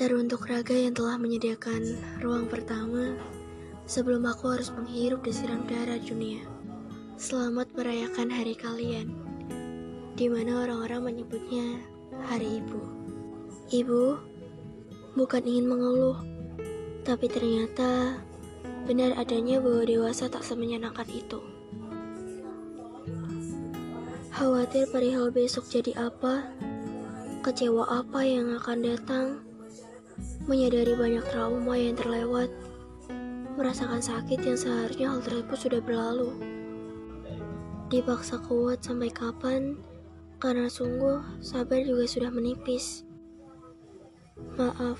Teruntuk raga yang telah menyediakan ruang pertama sebelum aku harus menghirup desiran udara dunia. Selamat merayakan hari kalian, di mana orang-orang menyebutnya Hari Ibu. Ibu, bukan ingin mengeluh, tapi ternyata benar adanya bahwa dewasa tak semenyenangkan itu. Khawatir perihal besok jadi apa, kecewa apa yang akan datang, menyadari banyak trauma yang terlewat, merasakan sakit yang seharusnya hal tersebut sudah berlalu. Dipaksa kuat sampai kapan, karena sungguh sabar juga sudah menipis. Maaf,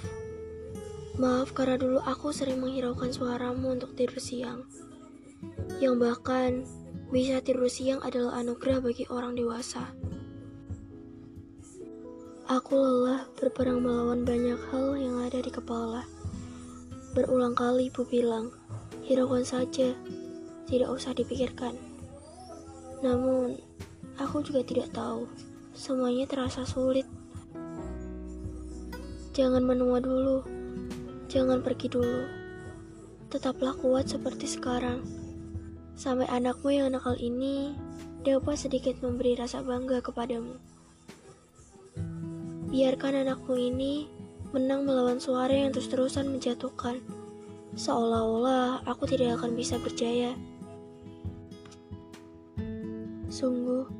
maaf karena dulu aku sering menghiraukan suaramu untuk tidur siang, yang bahkan bisa tidur siang adalah anugerah bagi orang dewasa. Aku lelah berperang melawan banyak hal yang ada di kepala. Berulang kali ibu bilang, hiraukan saja, tidak usah dipikirkan. Namun, aku juga tidak tahu, semuanya terasa sulit. Jangan menua dulu, jangan pergi dulu. Tetaplah kuat seperti sekarang sampai anakmu yang nakal ini dapat sedikit memberi rasa bangga kepadamu. Biarkan anakmu ini menang melawan suara yang terus-terusan menjatuhkan, seolah-olah aku tidak akan bisa berjaya. Sungguh,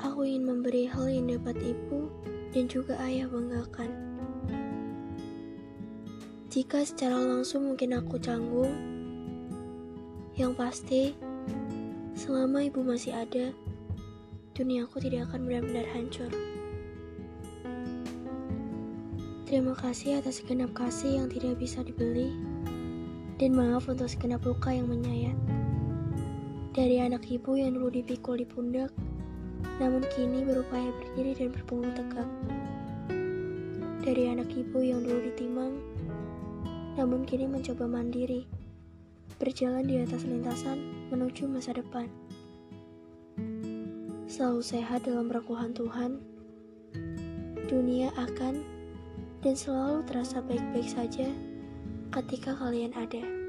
aku ingin memberi hal yang dapat ibu dan juga ayah banggakan. Jika secara langsung mungkin aku canggung, yang pasti, selama ibu masih ada, duniaku tidak akan benar-benar hancur. Terima kasih atas segenap kasih yang tidak bisa dibeli, dan maaf untuk segenap luka yang menyayat. Dari anak ibu yang dulu dipikul di pundak, namun kini berupaya berdiri dan berpunggung tegak. Dari anak ibu yang dulu ditimang, namun kini mencoba mandiri berjalan di atas lintasan menuju masa depan. Selalu sehat dalam rangkuhan Tuhan, dunia akan dan selalu terasa baik-baik saja ketika kalian ada.